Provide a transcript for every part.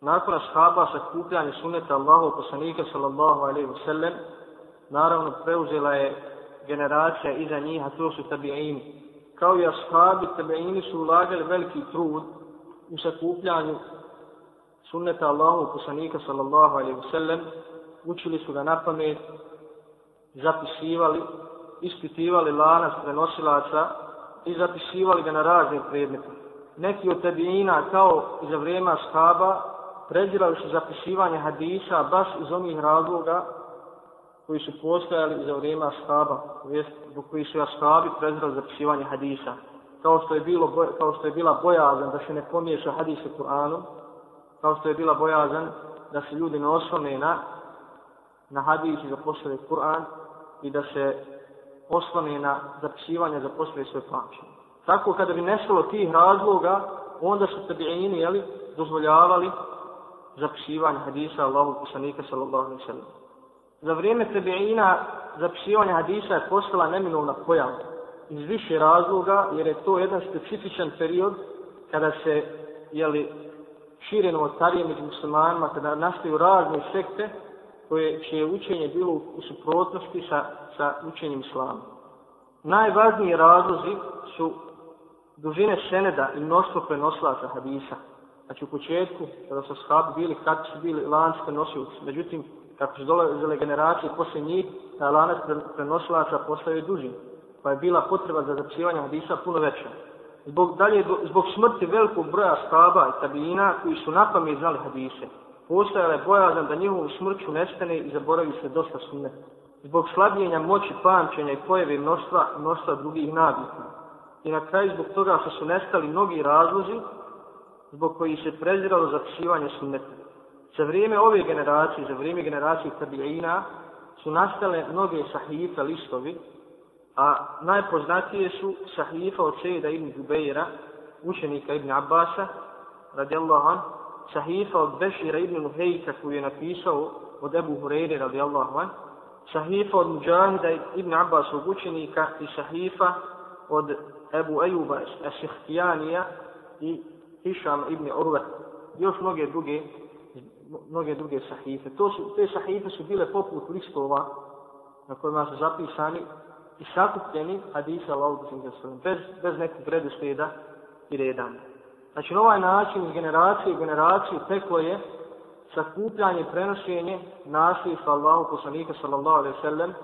nakon ashaba sakupljanje suneta Allahov poslanika sallallahu alaihi wasallam, naravno preuzela je generacija iza njih, a to su tabi'ini. Kao i ashabi, tabi'ini su ulagali veliki trud u sakupljanju sunneta Allahov poslanika sallallahu alaihi wasallam, učili su ga na pamet, zapisivali, ispitivali lanac prenosilaca i zapisivali ga na razne predmete. Neki od tabi'ina, kao i za vrijeme ashaba, prezirali su zapisivanje hadisa baš iz onih razloga koji su postojali za vrijeme ashaba, zbog koji su ashabi prezirali zapisivanje hadisa. Kao što je, bilo, kao što je bila bojazan da se ne pomiješa hadis u Kur'anu, kao što je bila bojazan da se ljudi ne oslone na, na hadis i zaposlili Kur'an i da se oslone na zapisivanje zaposlili svoje pamćenje. Tako kada bi nestalo tih razloga, onda su tabi'ini, jeli, dozvoljavali zapisivanje hadisa Allahu poslanika sallallahu alaihi sallam. Za vrijeme tabi'ina zapisivanje hadisa je postala neminovna pojava iz više razloga, jer je to jedan specifičan period kada se, jeli, šire novotarije među muslimanima, kada nastaju razne sekte koje će učenje bilo u suprotnosti sa, sa učenjem islama. Najvažniji razlozi su dužine seneda i mnoštvo prenoslaca hadisa. Znači u početku, kada su shabi bili, kad su bili lanci nosioci. Međutim, kako su dolazile generacije poslije njih, ta lanac prenosilaca postaju duži. Pa je bila potreba za zapisivanje hadisa puno veća. Zbog, dalje, zbog smrti velikog broja shaba i tabijina koji su napame znali hadise, postojala je bojazan da njihovu smrću nestane i zaboravi se dosta sunne. Zbog slabljenja moći pamćenja i pojave mnoštva, mnoštva drugih nabitna. I na kraju zbog toga što su nestali mnogi razlozi zbog koji se preziralo zapisivanje sunneta. Za vrijeme ove generacije, za vrijeme generacije tabi'ina, su nastale mnoge sahife listovi, a najpoznatije su sahifa od Sejda ibn Zubeira, učenika ibn Abbasa, radijallahu an, sahifa od Bešira ibn Nuhejka koju je napisao od Ebu Hureyre, radijallahu an, sahifa od Mujahida ibn Abbasog učenika i sahifa od Ebu Ejuba Esihtijanija i Hišam ibn Urve, još mnoge druge, mnoge druge sahife. To su, te sahife su bile poput listova na kojima su zapisani i sakupljeni hadisa Allahog bez, bez nekog redosleda i reda. Znači, na ovaj način iz generacije u generaciju teklo je sakupljanje i prenošenje nasljedstva Allahu poslanika sallallahu alaihi sallam.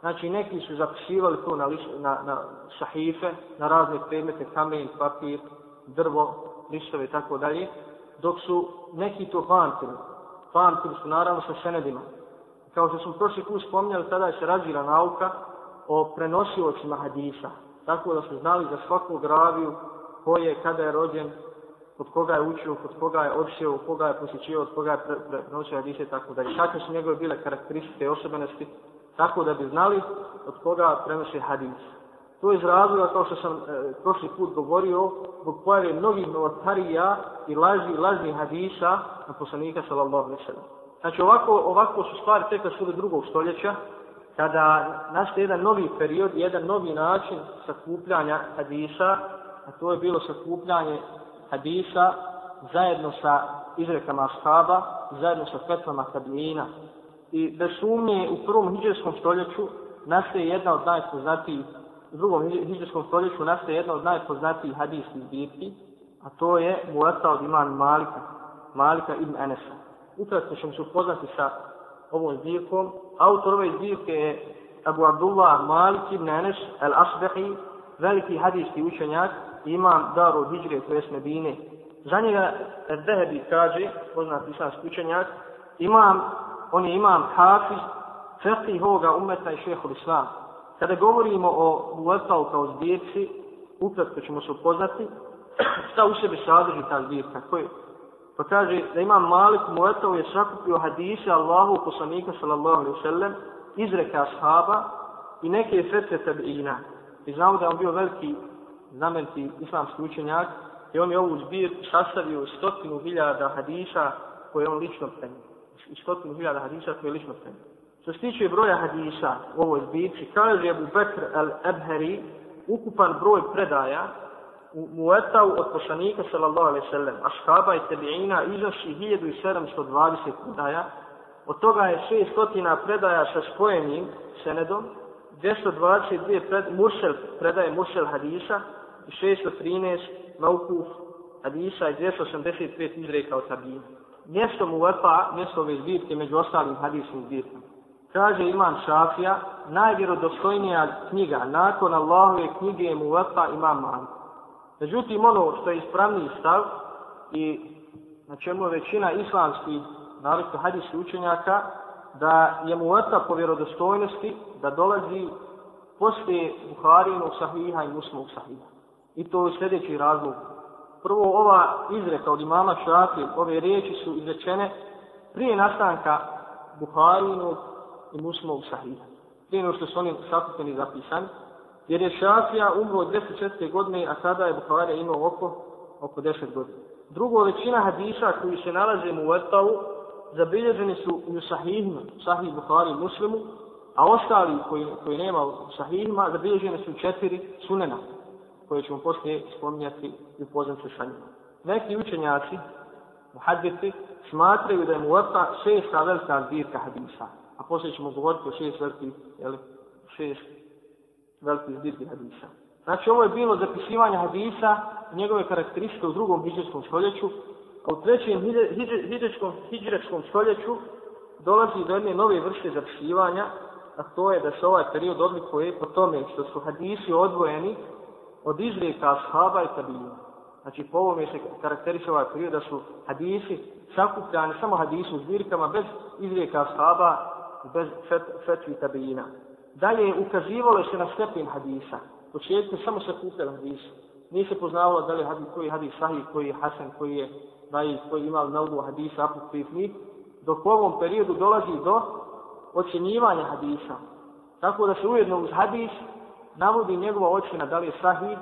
Znači, neki su zapisivali to na, na, na sahife, na razne predmete, kamen, papir, drvo, listove i tako dalje, dok su neki to pamtili. Pamtili su naravno sa senedima. Kao što smo prošli put spomnjali, tada je se razvila nauka o prenosiocima hadisa. Tako da su znali za svakog raviju ko je, kada je rođen, od koga je učio, od koga je odšio, od koga je posjećio, od koga je pre, pre, prenosio hadise i tako dalje. Kakve su njegove bile karakteristike i osobenosti, tako da bi znali od koga prenosi hadis. To je iz razloga, kao što sam e, prošli put govorio, zbog pojave mnogih novotarija i laži, lažnih hadisa na poslanika sallallahu alaihi sallam. Znači ovako, ovako su stvari tekle sve do drugog stoljeća, kada nastaje jedan novi period, jedan novi način sakupljanja hadisa, a to je bilo sakupljanje hadisa zajedno sa izrekama ashaba, zajedno sa fetvama tabijina. I bez sumnje u prvom hijđarskom stoljeću nastaje jedna od najpoznatijih drugom hiđarskom stoljeću nastaje jedna od najpoznatijih hadijskih zbirki, a to je Muata od iman Malika, Malika ibn Enesa. Ukratko ćemo se upoznati sa ovom zbirkom. Autor ove zbirke je Abu Abdullah Malik ibn Enes al-Asbehi, veliki hadijski učenjak, imam Daru Hijre, to je Medine. Za njega Erdehebi kaže, poznat islamski učenjak, imam, on je imam Hafiz, fekih ovoga umeta i šehol Islam. Kada govorimo o Muvatau kao zbirci, ukratko ćemo se upoznati šta u sebi sadrži ta zbirka. Koji, pa kaže da ima Malik Muetov je sakupio hadise Allahu poslanika sallallahu alaihi sallam izreka ashaba i neke srce tabiina. I znamo da je on bio veliki znamenti islamski učenjak i on je ovu zbir sastavio stotinu hiljada hadisa koje on lično prenio. Stotinu hiljada hadisa koje je lično prenio. Što se tiče broja hadisa u ovoj zbirci, kaže Abu Bekr al-Ebheri, ukupan broj predaja u Muetau od poslanika sallallahu alaihi sallam, ashaba i tebiina iznosi 1720 predaja, od toga je 600 predaja sa spojenim senedom, 222 pred, mursel, predaje mursel hadisa i 613 maukuf hadisa i 285 izreka od tabina. Mjesto Mueta, mjesto ove zbirke, među ostalim hadisnim zbirkama. Kaže Imam Šafija, najvjerodostojnija knjiga nakon Allahove knjige je Mueta Imam Malik. Međutim, ono što je ispravni stav i na čemu većina islamskih, naravno hadijskih učenjaka, da je Mueta po vjerodostojnosti da dolazi poslije Buharinog sahiha i Muslimog sahiha. I to je sljedeći razlog. Prvo, ova izreka od imama Šafije, ove riječi su izrečene prije nastanka Buharinog i muslimog sahiha. Prije nego što su oni sakupeni zapisani. Jer je Šafija umro od 10. godine, a sada je Buharija imao oko, oko 10 godina. Drugo, većina hadisa koji se nalaze u Vrtavu, zabilježeni su u sahihima, sahih Buhari i muslimu, a ostali koji, koji nema u sahihima, zabilježeni su četiri sunena, koje ćemo poslije spominjati i upoznat se sa njima. Neki učenjaci, muhadbiti, smatraju da je mu Vrta šesta velika zbirka hadisa a poslije ćemo govoriti o šest velikih, jeli, šest velikih zbirki hadisa. Znači, ovo je bilo zapisivanje hadisa, njegove karakteristike u drugom hijđarskom stoljeću, a u trećem hijđarskom stoljeću dolazi do jedne nove vrste zapisivanja, a to je da se ovaj period odlikuje po tome što su hadisi odvojeni od izrijeka ashaba i tabina. Znači, po ovome se karakteriše ovaj period da su hadisi sakupljani, samo hadisi u zbirkama, bez izrijeka ashaba fetvi tabijina. Dalje ukazivalo se na stepen hadisa. Početku samo se kupljala hadisa. Nije se poznavalo da li hadis, koji hadis sahih, koji je hasan, koji je daj, koji ima naudu hadisa, apokrifni. Dok u ovom periodu dolazi do ocjenjivanja hadisa. Tako da se ujedno uz hadis navodi njegova ocjena da li je sahih,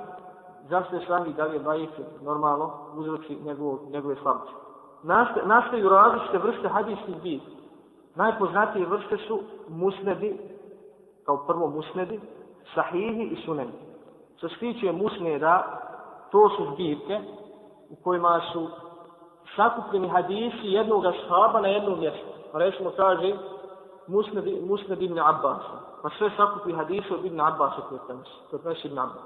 zašto je sahih, da li je dajif, normalno, uzroči njegove slabosti. Nastaju različite vrste hadijskih biti. Najpoznatije vrste su musnedi, kao prvo musnedi, sahihi i suneni. Što se tiče musneda, to su zbirke u kojima su sakupljeni hadisi jednog ashaba na jednom mjestu. Pa recimo kaže musned, musned ibn Abbas. Pa sve sakupi hadise od ibn Abbas koji prenosi. To prenosi ibn Abbas.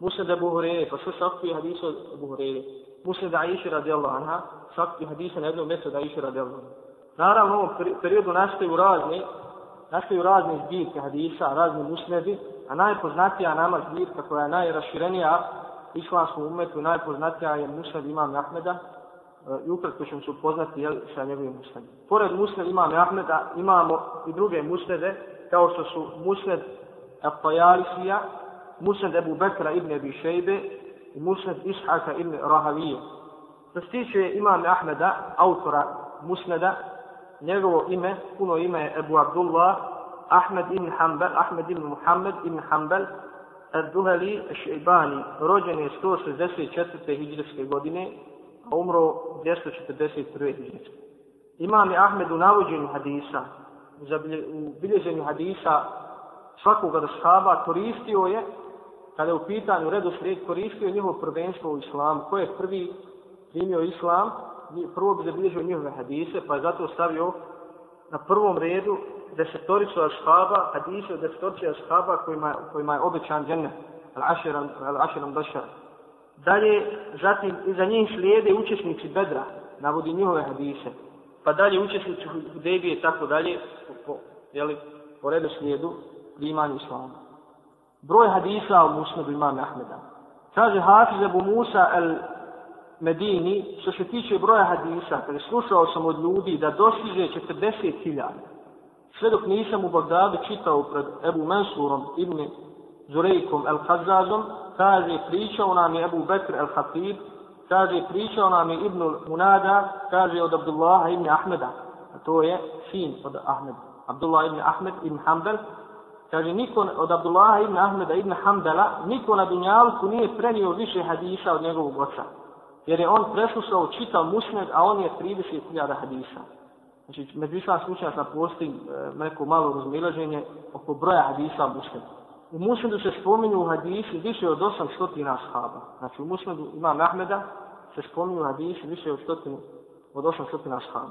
Musned Abu Hurere, pa sve sakupi hadise od Abu Hurere. Musned Aisha radijallahu anha, sakupi hadise na jednom mjestu od Aisha radijallahu anha. Naravno, u ovom periodu nastaju razne, nastaju razne zbirke hadisa, razni musnedi, a najpoznatija nama zbirka koja je najraširenija islamskom umetu, najpoznatija je musned imam Ahmeda, e, i ukratko ćemo se upoznati jel, sa njegovim musnedom. Pored musned imam Ahmeda imamo i druge musnede, kao što su musned Al-Tajalisija, musned Ebu Bekra ibn Ebi Šejbe i musned Ishaka ibn Rahavije. Što se tiče imam Ahmeda, autora musneda, njegovo ime, puno ime je Ebu Abdullah, Ahmed ibn Hanbal, Ahmed ibn Muhammed ibn Hanbal, Ad-Duhali Šeibani, rođen je 164. hijđarske godine, a umro 241. hijđarske. Imam je Ahmed u navođenju hadisa, u bilježenju hadisa svakog da shaba koristio je, kada je u pitanju redu slijed, koristio je njihovo prvenstvo u islamu. Ko je prvi primio islam, prvo bi zabilježio njihove hadise, pa je zato stavio na prvom redu desetoricu ashaba, hadise od desetorice ashaba kojima, kojima je obećan džene, al-aširam bašar. Dalje, zatim, iza njih slijede učesnici bedra, navodi njihove hadise. Pa dalje, učesnici Hudebije i tako dalje, po, jeli, po redu slijedu, primanju islama. Broj hadisa u musnadu imam Ahmeda. Kaže Hafiz Abu Musa al Medini, što se tiče broja hadisa, kada slušao sam od ljudi da dostiže 40.000, sve dok nisam u Bagdadu čitao pred Ebu Mansurom ibn Zurejkom el Hazazom, kaže pričao nam je Ebu Bekr el Hatib, kaže pričao nam je Ibn Munada, kaže od Abdullaha ibn Ahmeda, a to je sin od Ahmeda, Abdullah ibn Ahmed ibn Hanbel, kaže niko od Abdullaha ibn Ahmeda ibn Hanbela, niko na Dunjalku nije prenio više hadisa od njegovog oca jer je on preslušao čitav musned, a on je 30.000 hadisa. Znači, među islam slučajaka postoji e, neko malo razmilaženje oko broja hadisa musned. u Musnedu se spominju hadisi više od 800 ashaba. Znači u Musnedu ima Ahmeda se spominju hadisi više od, stotinu, od 800 ashaba.